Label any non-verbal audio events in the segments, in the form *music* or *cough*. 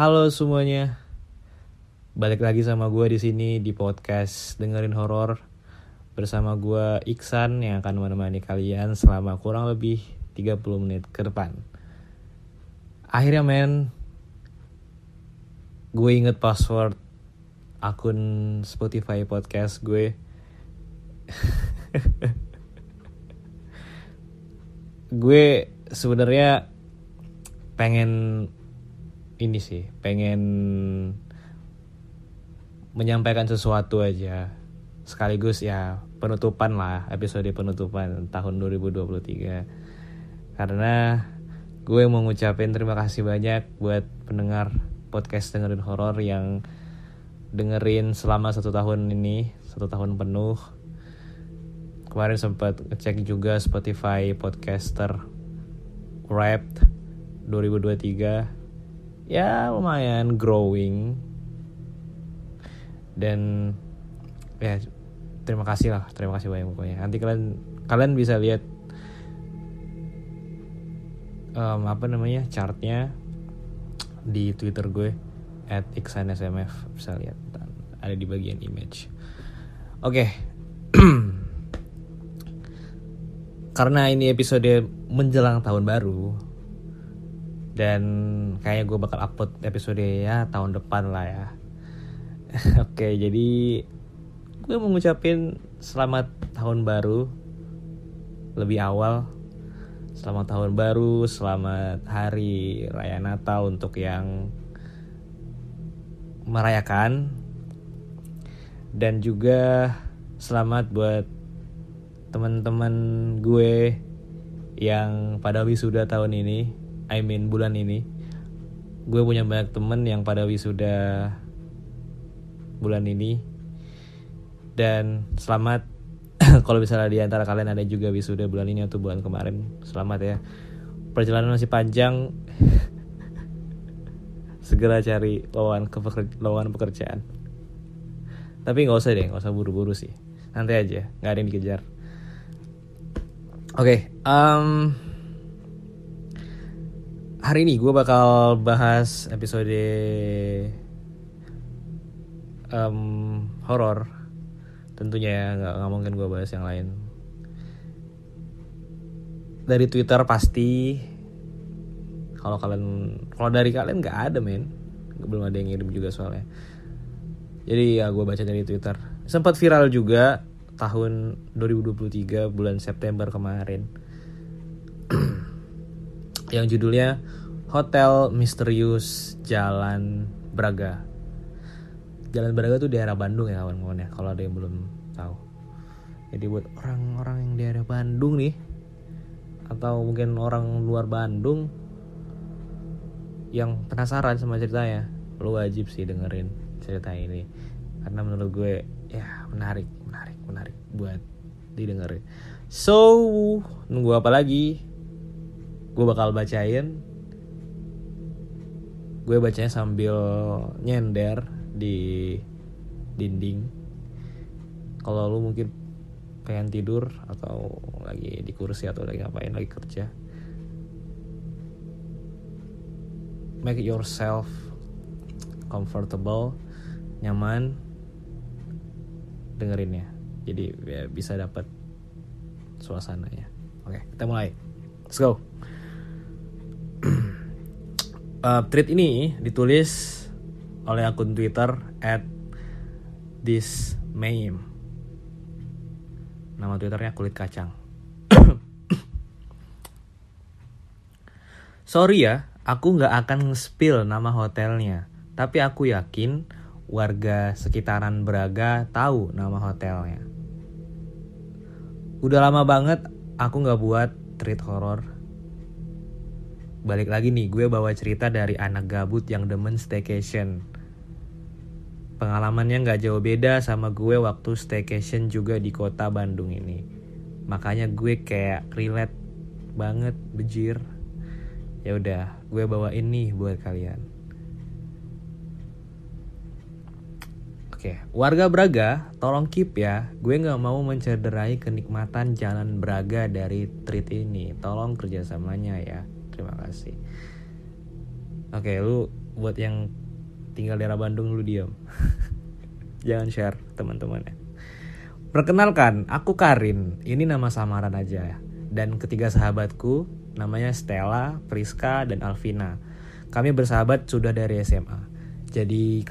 Halo semuanya. Balik lagi sama gue di sini di podcast dengerin horor bersama gue Iksan yang akan menemani kalian selama kurang lebih 30 menit ke depan. Akhirnya men, gue inget password akun Spotify podcast gue. *laughs* gue sebenarnya pengen ini sih pengen menyampaikan sesuatu aja. Sekaligus ya penutupan lah episode penutupan tahun 2023 karena gue mau ngucapin terima kasih banyak buat pendengar podcast dengerin horor yang dengerin selama satu tahun ini satu tahun penuh. Kemarin sempat ngecek juga Spotify podcaster Wrapped 2023 ya lumayan growing. Dan ya terima kasih lah. Terima kasih banyak pokoknya. Nanti kalian kalian bisa lihat um, apa namanya chartnya di twitter gue at smf bisa lihat. Ada di bagian image. Oke. Okay. *clears throat* karena ini episode menjelang tahun baru dan kayaknya gue bakal upload episode ya tahun depan lah ya. *laughs* Oke jadi gue mau ngucapin selamat tahun baru. Lebih awal selamat tahun baru selamat hari raya Natal untuk yang merayakan. Dan juga selamat buat teman-teman gue yang pada wisuda tahun ini, I mean bulan ini. Gue punya banyak temen yang pada wisuda bulan ini. Dan selamat *clears throat* kalau misalnya di antara kalian ada juga wisuda bulan ini atau bulan kemarin, selamat ya. Perjalanan masih panjang. *laughs* Segera cari lawan lawan pekerjaan. Tapi nggak usah deh, nggak usah buru-buru sih. Nanti aja, nggak ada yang dikejar. Oke, okay, um, hari ini gue bakal bahas episode um, horor. Tentunya ya, nggak nggak mungkin gue bahas yang lain. Dari Twitter pasti. Kalau kalian, kalau dari kalian nggak ada men, belum ada yang ngirim juga soalnya. Jadi ya gue baca dari Twitter. Sempat viral juga tahun 2023 bulan September kemarin yang judulnya Hotel Misterius Jalan Braga. Jalan Braga tuh daerah Bandung ya kawan-kawan ya kalau ada yang belum tahu. Jadi buat orang-orang yang daerah Bandung nih atau mungkin orang luar Bandung yang penasaran sama ceritanya, lu wajib sih dengerin cerita ini karena menurut gue ya menarik menarik menarik buat didengerin so nunggu apa lagi gue bakal bacain. Gue bacanya sambil nyender di dinding. Kalau lu mungkin pengen tidur atau lagi di kursi atau lagi ngapain lagi kerja make yourself comfortable nyaman dengerin ya. Jadi ya, bisa dapat suasananya. Oke kita mulai. Let's go uh, tweet ini ditulis oleh akun Twitter at this meme nama twitternya kulit kacang *coughs* sorry ya aku nggak akan spill nama hotelnya tapi aku yakin warga sekitaran Braga tahu nama hotelnya. Udah lama banget aku nggak buat treat horror. Balik lagi nih, gue bawa cerita dari anak gabut yang demen staycation. Pengalamannya nggak jauh beda sama gue waktu staycation juga di kota Bandung ini. Makanya gue kayak relate banget, bejir. Ya udah, gue bawa ini buat kalian. Oke, warga Braga, tolong keep ya. Gue nggak mau mencederai kenikmatan jalan Braga dari treat ini. Tolong kerjasamanya ya. Terima kasih. Oke, lu buat yang tinggal daerah Bandung lu diam *laughs* jangan share teman-teman ya perkenalkan aku Karin. Ini nama samaran aja. Ya dan ketiga sahabatku namanya Stella Priska dan Alvina. Kami bersahabat sudah dari SMA jadi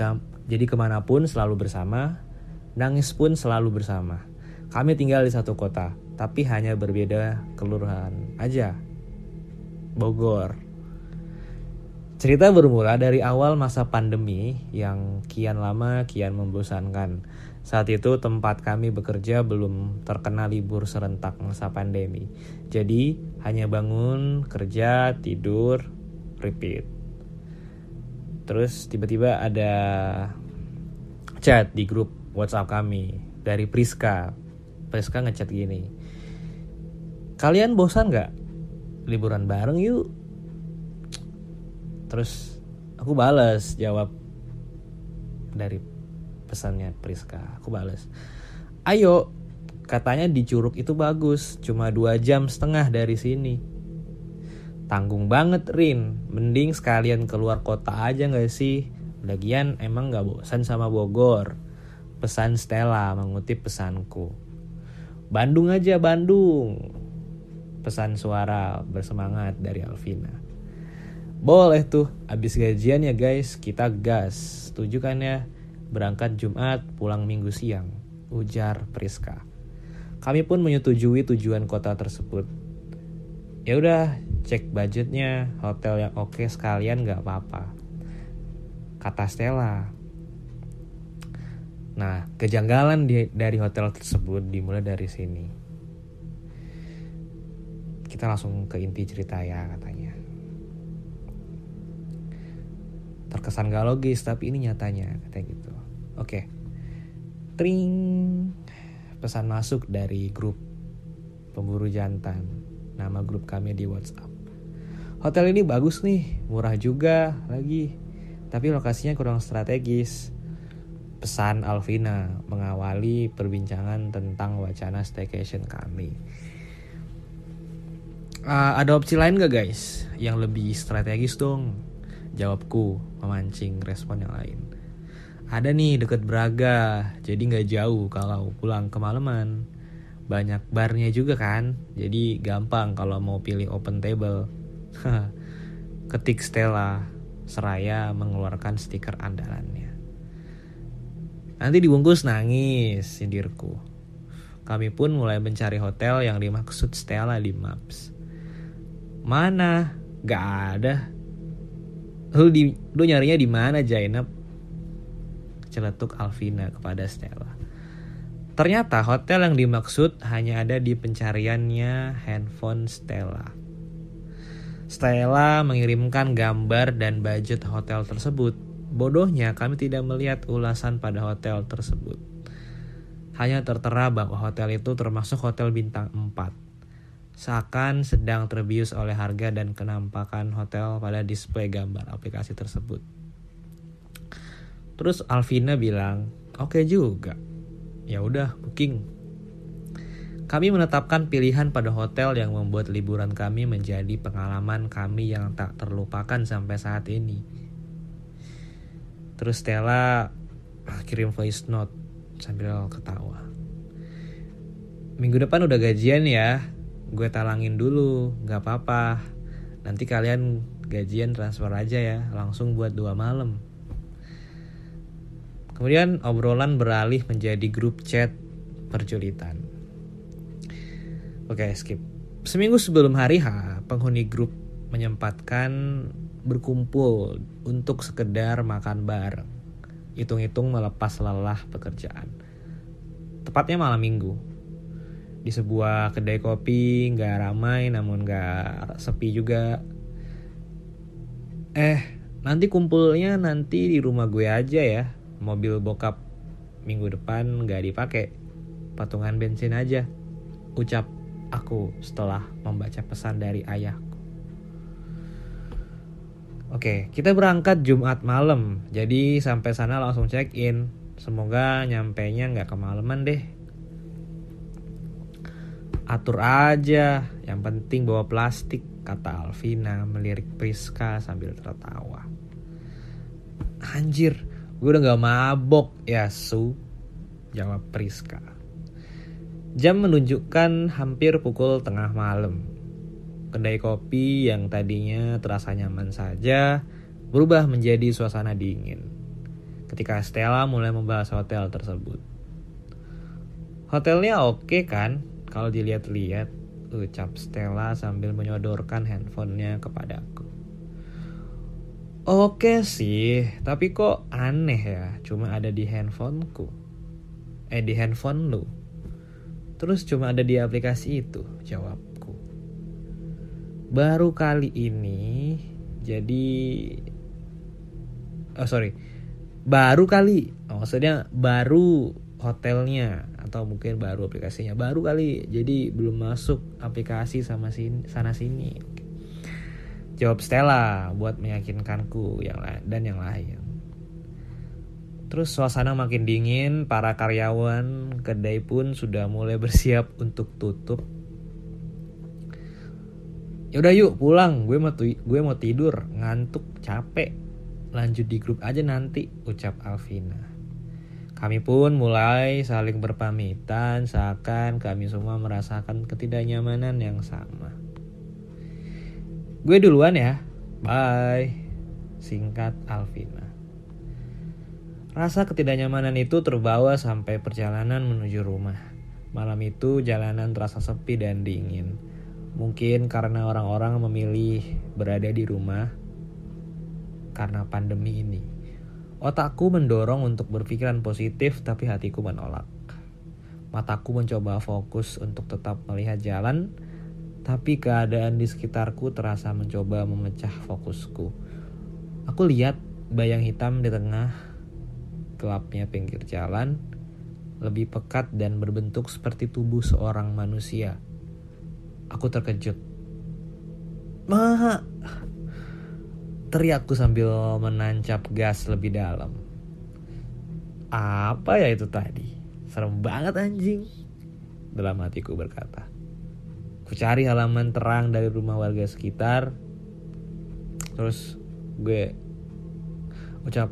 jadi ke mana pun selalu bersama nangis pun selalu bersama. Kami tinggal di satu kota tapi hanya berbeda kelurahan aja Bogor Cerita bermula dari awal masa pandemi yang kian lama kian membosankan. Saat itu tempat kami bekerja belum terkena libur serentak masa pandemi. Jadi hanya bangun, kerja, tidur, repeat. Terus tiba-tiba ada chat di grup WhatsApp kami dari Priska. Priska ngechat gini. Kalian bosan gak? Liburan bareng yuk. Terus aku balas jawab dari pesannya Priska. Aku balas ayo katanya di Curug itu bagus cuma dua jam setengah dari sini. Tanggung banget Rin. Mending sekalian keluar kota aja gak sih? Lagian emang gak bosan sama Bogor. Pesan Stella mengutip pesanku. Bandung aja Bandung pesan suara bersemangat dari Alvina boleh tuh, abis gajian ya guys, kita gas. Setuju kan ya? Berangkat Jumat, pulang Minggu siang. Ujar Priska. Kami pun menyetujui tujuan kota tersebut. Ya udah, cek budgetnya, hotel yang oke sekalian gak apa-apa. Kata Stella. Nah, kejanggalan di, dari hotel tersebut dimulai dari sini. Kita langsung ke inti cerita ya katanya. Terkesan gak logis tapi ini nyatanya katanya gitu. Oke. Okay. tring pesan masuk dari grup pemburu jantan. Nama grup kami di WhatsApp. Hotel ini bagus nih murah juga lagi tapi lokasinya kurang strategis. Pesan Alvina mengawali perbincangan tentang wacana staycation kami uh, ada opsi lain gak guys yang lebih strategis dong Jawabku memancing respon yang lain. Ada nih deket Braga, jadi nggak jauh kalau pulang kemalaman. Banyak barnya juga kan, jadi gampang kalau mau pilih open table. *laughs* Ketik Stella, seraya mengeluarkan stiker andalannya. Nanti dibungkus nangis, sindirku. Kami pun mulai mencari hotel yang dimaksud Stella di Maps. Mana? Gak ada. Lu di lu nyarinya di mana Jainab celetuk Alvina kepada Stella. Ternyata hotel yang dimaksud hanya ada di pencariannya handphone Stella. Stella mengirimkan gambar dan budget hotel tersebut. Bodohnya kami tidak melihat ulasan pada hotel tersebut. Hanya tertera bahwa hotel itu termasuk hotel bintang 4 seakan sedang terbius oleh harga dan kenampakan hotel pada display gambar aplikasi tersebut. Terus Alvina bilang, "Oke okay juga. Ya udah, booking." Kami menetapkan pilihan pada hotel yang membuat liburan kami menjadi pengalaman kami yang tak terlupakan sampai saat ini. Terus Stella kirim voice note sambil ketawa. Minggu depan udah gajian ya, gue talangin dulu nggak apa-apa. Nanti kalian gajian transfer aja ya langsung buat dua malam. Kemudian obrolan beralih menjadi grup chat perjulitan oke skip. Seminggu sebelum hari H penghuni grup menyempatkan berkumpul untuk sekedar makan bareng. Hitung-hitung melepas lelah pekerjaan. Tepatnya malam minggu di sebuah kedai kopi nggak ramai namun nggak sepi juga. Eh nanti kumpulnya nanti di rumah gue aja ya. Mobil bokap minggu depan nggak dipakai. Patungan bensin aja ucap aku setelah membaca pesan dari ayahku. Oke, kita berangkat Jumat malam. Jadi sampai sana langsung check in. Semoga nyampe nya nggak kemalaman deh Atur aja, yang penting bawa plastik, kata Alvina melirik Priska sambil tertawa. Anjir, gue udah gak mabok ya Su. Jawab Priska. Jam menunjukkan hampir pukul tengah malam. Kedai kopi yang tadinya terasa nyaman saja berubah menjadi suasana dingin. Ketika Stella mulai membahas hotel tersebut. Hotelnya oke kan kalau dilihat-lihat, ucap Stella sambil menyodorkan handphonenya kepadaku. Oke sih, tapi kok aneh ya, cuma ada di handphoneku. Eh di handphone lu. Terus cuma ada di aplikasi itu, jawabku. Baru kali ini, jadi... Oh sorry, baru kali. Maksudnya baru hotelnya atau mungkin baru aplikasinya baru kali jadi belum masuk aplikasi sama sini sana sini jawab Stella buat meyakinkanku yang lain dan yang lain Terus suasana makin dingin, para karyawan kedai pun sudah mulai bersiap untuk tutup. Yaudah yuk pulang, gue mau gue mau tidur, ngantuk, capek. Lanjut di grup aja nanti, ucap Alvina. Kami pun mulai saling berpamitan, seakan kami semua merasakan ketidaknyamanan yang sama. Gue duluan ya, bye. Singkat Alvina. Rasa ketidaknyamanan itu terbawa sampai perjalanan menuju rumah. Malam itu jalanan terasa sepi dan dingin. Mungkin karena orang-orang memilih berada di rumah karena pandemi ini. Otakku mendorong untuk berpikiran positif tapi hatiku menolak. Mataku mencoba fokus untuk tetap melihat jalan, tapi keadaan di sekitarku terasa mencoba memecah fokusku. Aku lihat bayang hitam di tengah gelapnya pinggir jalan lebih pekat dan berbentuk seperti tubuh seorang manusia. Aku terkejut. Maha! Teriakku sambil menancap gas lebih dalam. Apa ya itu tadi? Serem banget anjing. Dalam hatiku berkata. Ku cari halaman terang dari rumah warga sekitar. Terus gue ucap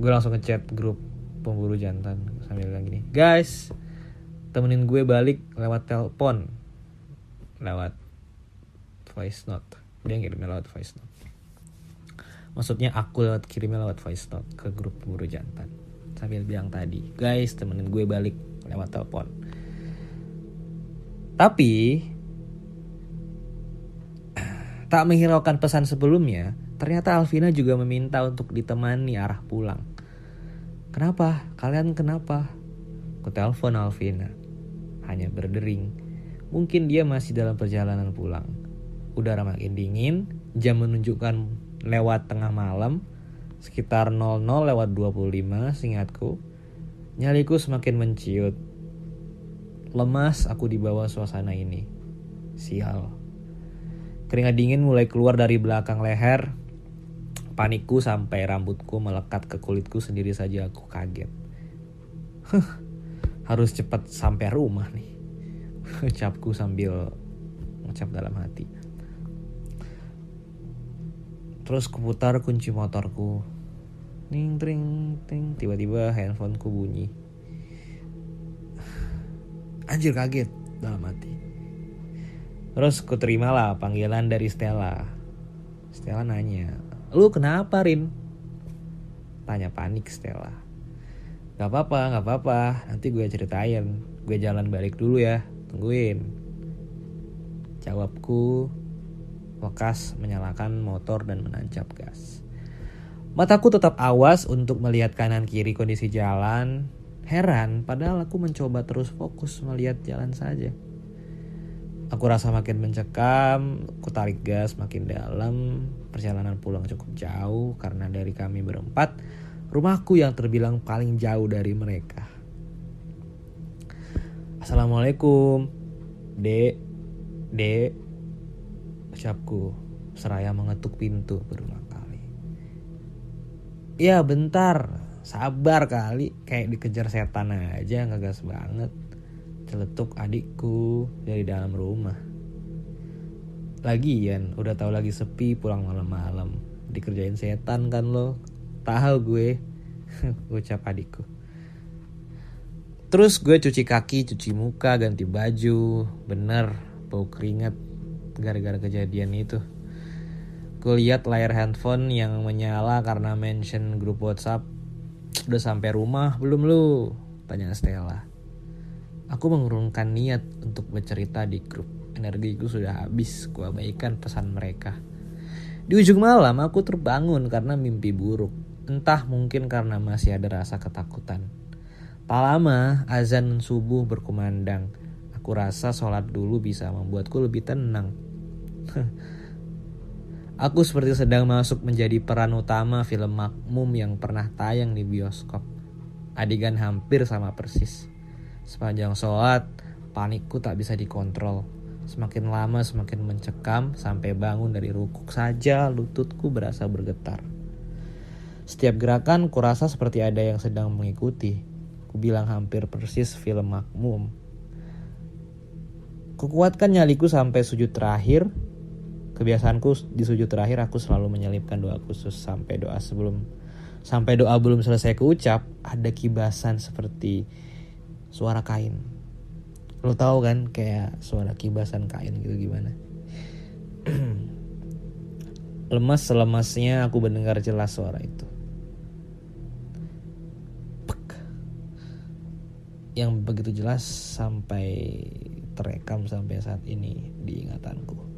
gue langsung ngechat grup pemburu jantan sambil bilang gini guys temenin gue balik lewat telepon lewat voice note dia ngirimnya lewat voice note maksudnya aku lewat kirimnya lewat voice note ke grup pemburu jantan sambil bilang tadi guys temenin gue balik lewat telepon tapi tak menghiraukan pesan sebelumnya Ternyata Alvina juga meminta untuk ditemani arah pulang. Kenapa? Kalian kenapa? Ku telepon Alvina. Hanya berdering. Mungkin dia masih dalam perjalanan pulang. Udara makin dingin, jam menunjukkan lewat tengah malam, sekitar 00 lewat 25 singkatku. Nyaliku semakin menciut. Lemas aku di bawah suasana ini. Sial. Keringat dingin mulai keluar dari belakang leher, Panikku sampai rambutku melekat ke kulitku sendiri saja aku kaget. harus cepat sampai rumah nih. *laughs* Ucapku sambil ngucap dalam hati. Terus kuputar kunci motorku. Ning tring ting tiba-tiba handphoneku bunyi. *sighs* Anjir kaget dalam hati. Terus ku terimalah panggilan dari Stella. Stella nanya, Lu kenapa Rin? Tanya panik Stella. Gak apa-apa, gak apa-apa. Nanti gue ceritain. Gue jalan balik dulu ya. Tungguin. Jawabku lekas menyalakan motor dan menancap gas. Mataku tetap awas untuk melihat kanan kiri kondisi jalan. Heran, padahal aku mencoba terus fokus melihat jalan saja. Aku rasa makin mencekam, aku tarik gas makin dalam. Perjalanan pulang cukup jauh karena dari kami berempat, rumahku yang terbilang paling jauh dari mereka. Assalamualaikum, dek, dek, ucapku seraya mengetuk pintu berulang kali. Ya bentar, sabar kali, kayak dikejar setan aja, ngegas banget celetuk adikku dari dalam rumah. Lagian udah tahu lagi sepi pulang malam-malam. Dikerjain setan kan lo. tahu gue *laughs* ucap adikku terus gue cuci kaki cuci muka ganti baju bener bau keringat gara-gara kejadian itu. Gue lihat layar handphone yang menyala karena mention grup WhatsApp. Udah sampai rumah belum lu? Tanya Stella. Aku mengurungkan niat untuk bercerita di grup. Energiku sudah habis ku abaikan pesan mereka. Di ujung malam aku terbangun karena mimpi buruk. Entah mungkin karena masih ada rasa ketakutan. Tak lama azan subuh berkumandang. Aku rasa sholat dulu bisa membuatku lebih tenang. *laughs* Aku seperti sedang masuk menjadi peran utama film makmum yang pernah tayang di bioskop. Adegan hampir sama persis. Sepanjang sholat, panikku tak bisa dikontrol. Semakin lama semakin mencekam sampai bangun dari rukuk saja lututku berasa bergetar. Setiap gerakan kurasa seperti ada yang sedang mengikuti. Ku bilang hampir persis film makmum. Kukuatkan nyaliku sampai sujud terakhir. Kebiasaanku di sujud terakhir aku selalu menyelipkan doa khusus sampai doa sebelum sampai doa belum selesai keucap ada kibasan seperti suara kain. Lo tau kan kayak suara kibasan kain gitu gimana? *clears throat* Lemas selemasnya aku mendengar jelas suara itu. yang begitu jelas sampai terekam sampai saat ini di ingatanku.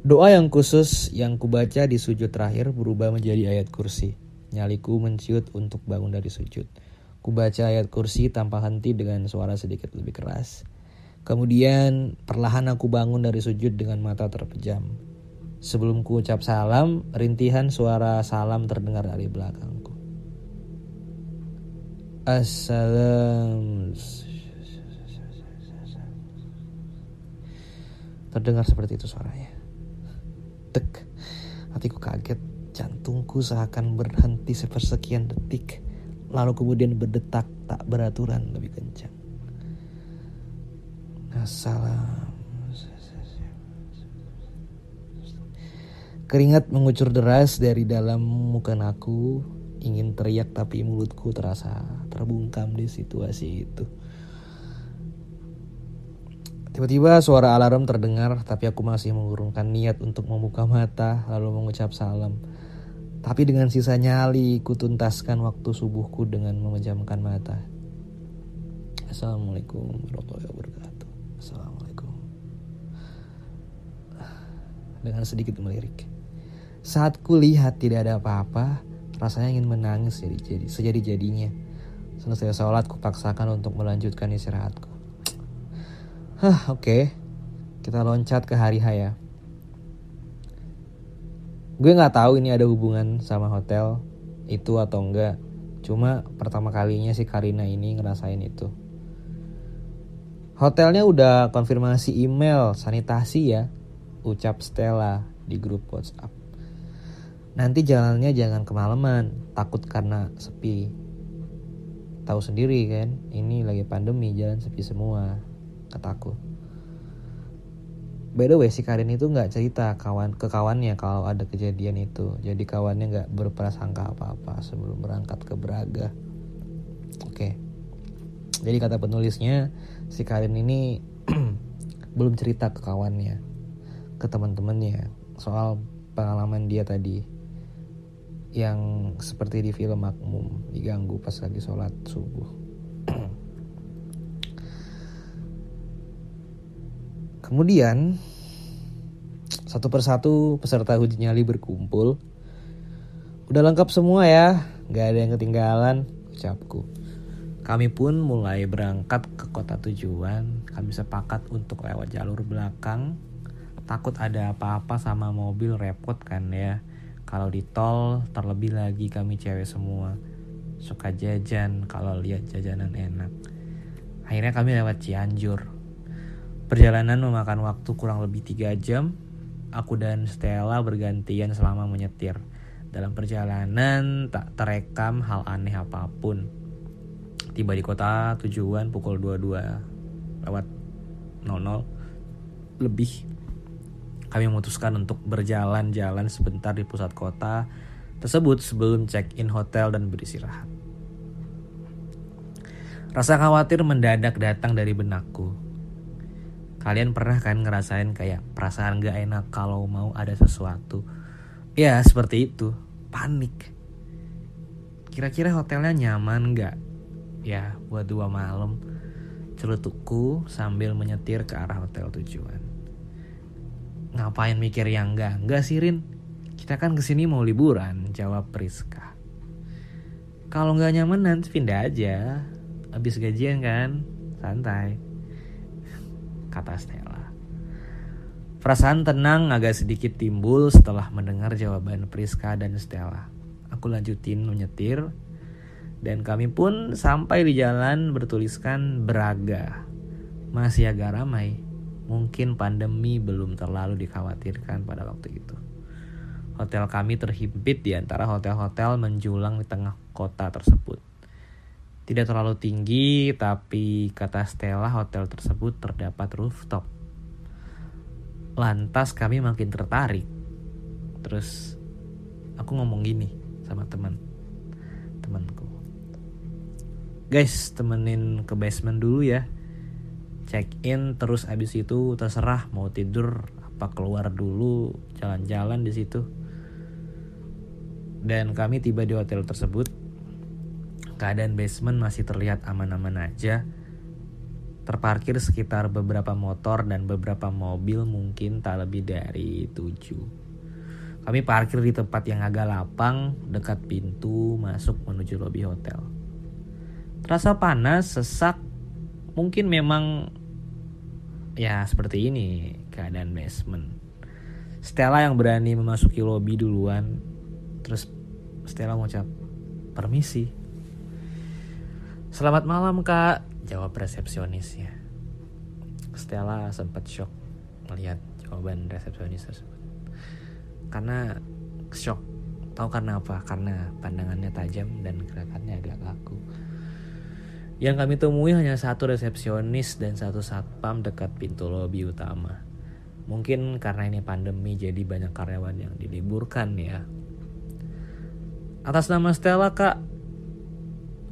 Doa yang khusus yang kubaca di sujud terakhir berubah menjadi ayat kursi. Nyaliku menciut untuk bangun dari sujud. Kubaca ayat kursi tanpa henti dengan suara sedikit lebih keras. Kemudian perlahan aku bangun dari sujud dengan mata terpejam. Sebelum ku ucap salam, rintihan suara salam terdengar dari belakangku. Assalam. Terdengar seperti itu suaranya. Tek. Hatiku kaget. Jantungku seakan berhenti sepersekian detik. Lalu kemudian berdetak tak beraturan lebih kencang. Assalam. Keringat mengucur deras dari dalam muka aku, ingin teriak tapi mulutku terasa terbungkam di situasi itu. Tiba-tiba suara alarm terdengar, tapi aku masih mengurungkan niat untuk membuka mata lalu mengucap salam. Tapi dengan sisa nyali, ku tuntaskan waktu subuhku dengan memejamkan mata. Assalamualaikum warahmatullahi wabarakatuh. Assalamualaikum. Dengan sedikit melirik. Saat kulihat tidak ada apa-apa, rasanya ingin menangis jadi jadi sejadi-jadinya. Selesai sholat, kupaksakan untuk melanjutkan istirahatku. Hah, oke. Okay. Kita loncat ke hari haya. Gue nggak tahu ini ada hubungan sama hotel itu atau enggak. Cuma pertama kalinya si Karina ini ngerasain itu. Hotelnya udah konfirmasi email sanitasi ya, ucap Stella di grup WhatsApp. Nanti jalannya jangan kemalaman, takut karena sepi. Tahu sendiri kan, ini lagi pandemi, jalan sepi semua, kataku. By the way, si Karin itu nggak cerita kawan ke kawannya kalau ada kejadian itu. Jadi kawannya nggak berprasangka apa-apa sebelum berangkat ke Braga. Oke. Okay. Jadi kata penulisnya, si Karin ini *clears throat* belum cerita ke kawannya, ke teman-temannya soal pengalaman dia tadi yang seperti di film Makmum diganggu pas lagi sholat subuh. *clears throat* Kemudian satu persatu peserta uji nyali berkumpul. Udah lengkap semua ya, gak ada yang ketinggalan, ucapku. Kami pun mulai berangkat ke kota tujuan. Kami sepakat untuk lewat jalur belakang. Takut ada apa-apa sama mobil repot kan ya kalau di tol terlebih lagi kami cewek semua suka jajan kalau lihat jajanan enak. Akhirnya kami lewat Cianjur. Perjalanan memakan waktu kurang lebih 3 jam. Aku dan Stella bergantian selama menyetir. Dalam perjalanan tak terekam hal aneh apa pun. Tiba di kota tujuan pukul 22 lewat 00 lebih Kami memutuskan untuk berjalan-jalan sebentar di pusat kota tersebut sebelum check-in hotel dan beristirahat. Rasa khawatir mendadak datang dari benakku. Kalian pernah kan ngerasain kayak perasaan gak enak kalau mau ada sesuatu? Ya seperti itu, panik. Kira-kira hotelnya nyaman gak? Ya buat dua malam. Celutukku sambil menyetir ke arah hotel tujuan. Ngapain mikir yang enggak? Enggak sih Rin. Kita kan ke sini mau liburan, jawab Priska. Kalau nggak nyaman nanti pindah aja. Habis gajian kan? Santai. Kata Stella. Perasaan tenang agak sedikit timbul setelah mendengar jawaban Priska dan Stella. Aku lanjutin menyetir. Dan kami pun sampai di jalan bertuliskan Braga. Masih agak ramai mungkin pandemi belum terlalu dikhawatirkan pada waktu itu Hotel kami terhimpit di antara hotel-hotel menjulang di tengah kota tersebut. Tidak terlalu tinggi, tapi kata Stella hotel tersebut terdapat rooftop. Lantas kami makin tertarik. Terus aku ngomong gini sama teman temanku. Guys, temenin ke basement dulu ya. Check in terus abis itu terserah mau tidur apa keluar dulu jalan-jalan di situ. Dan kami tiba di hotel tersebut Keadaan basement masih terlihat aman-aman aja. Terparkir sekitar beberapa motor dan beberapa mobil mungkin tak lebih dari tujuh. Kami parkir di tempat yang agak lapang dekat pintu masuk menuju lobi hotel. Terasa panas, sesak, mungkin memang ya seperti ini keadaan basement. Stella yang berani memasuki lobi duluan, terus Stella mengucap permisi. Selamat malam kak, jawab resepsionisnya. Stella sempat shock melihat jawaban resepsionis tersebut. Karena shock, tahu karena apa? Karena pandangannya tajam dan gerakannya agak kaku. Yang kami temui hanya satu resepsionis dan satu satpam dekat pintu lobi utama. Mungkin karena ini pandemi jadi banyak karyawan yang diliburkan ya. Atas nama Stella kak,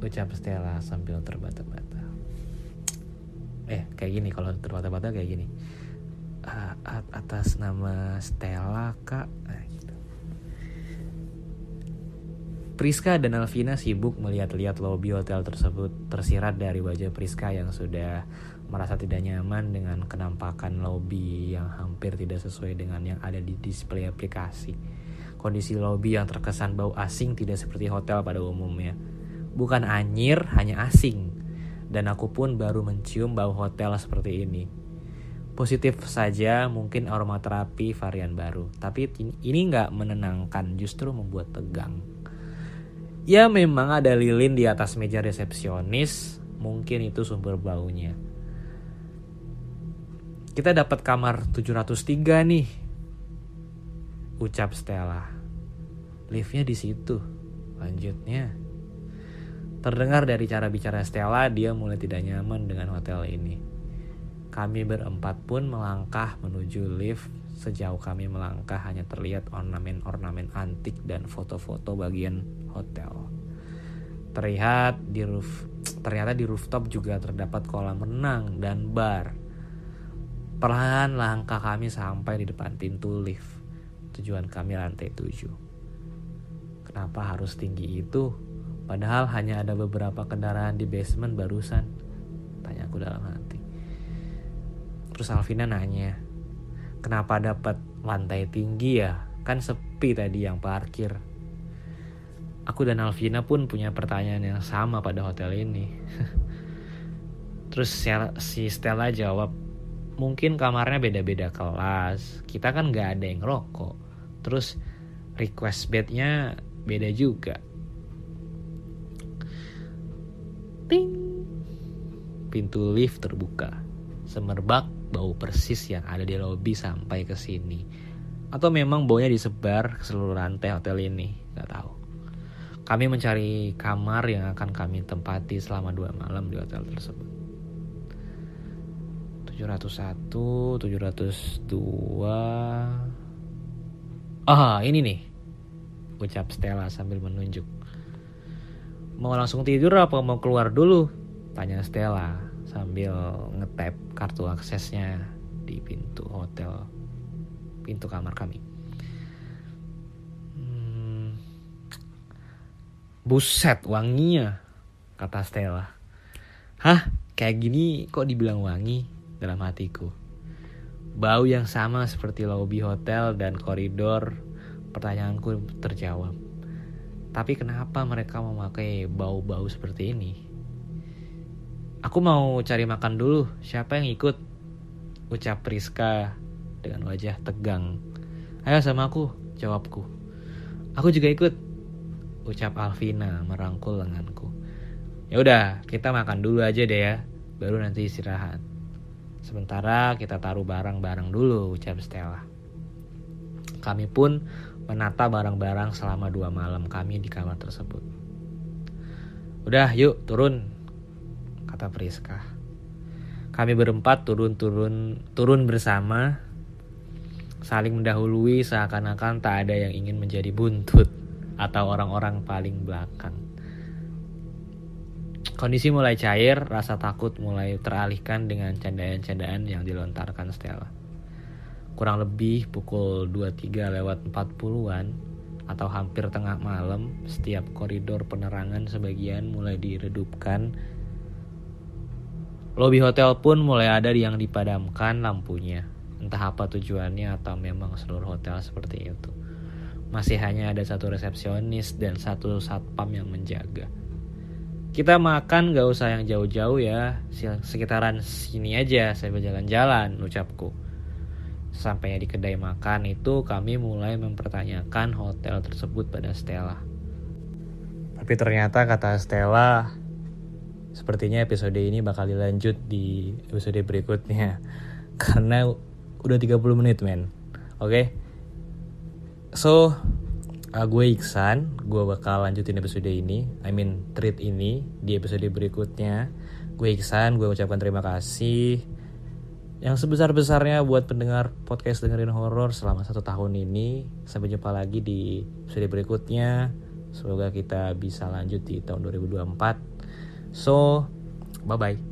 ucap Stella sambil terbata-bata. Eh, kayak gini kalau terbata-bata kayak gini. Atas nama Stella, Kak. Priska dan Alvina sibuk melihat-lihat lobi hotel tersebut tersirat dari wajah Priska yang sudah merasa tidak nyaman dengan kenampakan lobi yang hampir tidak sesuai dengan yang ada di display aplikasi. Kondisi lobi yang terkesan bau asing tidak seperti hotel pada umumnya bukan anyir, hanya asing. Dan aku pun baru mencium bau hotel seperti ini. Positif saja mungkin aromaterapi varian baru. Tapi ini nggak menenangkan, justru membuat tegang. Ya memang ada lilin di atas meja resepsionis, mungkin itu sumber baunya. Kita dapat kamar 703 nih. Ucap Stella. Liftnya di situ. Lanjutnya. Terdengar dari cara bicara Stella, dia mulai tidak nyaman dengan hotel ini. Kami berempat pun melangkah menuju lift. Sejauh kami melangkah hanya terlihat ornamen-ornamen antik dan foto-foto bagian hotel. Terlihat di roof, ternyata di rooftop juga terdapat kolam renang dan bar. Perlahan langkah kami sampai di depan pintu lift. Tujuan kami lantai 7. Kenapa harus tinggi itu? Padahal hanya ada beberapa kendaraan di basement barusan. Tanya aku dalam hati. Terus Alvina nanya, kenapa dapat lantai tinggi ya? Kan sepi tadi yang parkir. Aku dan Alvina pun punya pertanyaan yang sama pada hotel ini. *laughs* Terus si Stella jawab, mungkin kamarnya beda-beda kelas. Kita kan gak ada yang rokok. Terus request bednya beda juga. Ting. Pintu lift terbuka. Semerbak bau persis yang ada di lobi sampai ke sini. Atau memang baunya disebar ke seluruh rantai hotel ini, Gak tahu. Kami mencari kamar yang akan kami tempati selama dua malam di hotel tersebut. 701 702 Ah ini nih Ucap Stella sambil menunjuk Mau langsung tidur apa mau keluar dulu? Tanya Stella sambil ngetap kartu aksesnya di pintu hotel Pintu kamar kami. Hmm, Buset wanginya Kata Stella. Hah kayak gini kok dibilang wangi? Dalam hatiku. Bau yang sama seperti lobi hotel dan koridor. Pertanyaanku terjawab. Tapi kenapa mereka memakai bau-bau seperti ini? Aku mau cari makan dulu. Siapa yang ikut? Ucap Priska dengan wajah tegang. Ayo sama aku, jawabku. Aku juga ikut. Ucap Alvina merangkul lenganku. Ya udah, kita makan dulu aja deh ya. Baru nanti istirahat. Sementara kita taruh barang-barang dulu, ucap Stella. Kami pun menata barang-barang selama dua malam kami di kamar tersebut. Udah yuk turun, kata Priska. Kami berempat turun-turun turun bersama, saling mendahului seakan-akan tak ada yang ingin menjadi buntut atau orang-orang paling belakang. Kondisi mulai cair, rasa takut mulai teralihkan dengan candaan-candaan yang dilontarkan Stella kurang lebih pukul 23 lewat 40-an atau hampir tengah malam, setiap koridor penerangan sebagian mulai diredupkan. Lobi hotel pun mulai ada yang dipadamkan lampunya. Entah apa tujuannya atau memang seluruh hotel seperti itu. Masih hanya ada satu resepsionis dan satu satpam yang menjaga. Kita makan gak usah yang jauh-jauh ya, sekitaran sini aja saya berjalan-jalan, ucapku. Sampainya di kedai makan itu kami mulai mempertanyakan hotel tersebut pada Stella. Tapi ternyata kata Stella, sepertinya episode ini bakal dilanjut di episode berikutnya. *laughs* Karena udah 30 menit men. Oke. Okay? So, uh, gue Iksan, gue bakal lanjutin episode ini. I mean, treat ini di episode berikutnya. Gue Iksan, gue ucapkan terima kasih yang sebesar-besarnya buat pendengar podcast dengerin horor selama satu tahun ini. Sampai jumpa lagi di episode berikutnya. Semoga kita bisa lanjut di tahun 2024. So, bye-bye.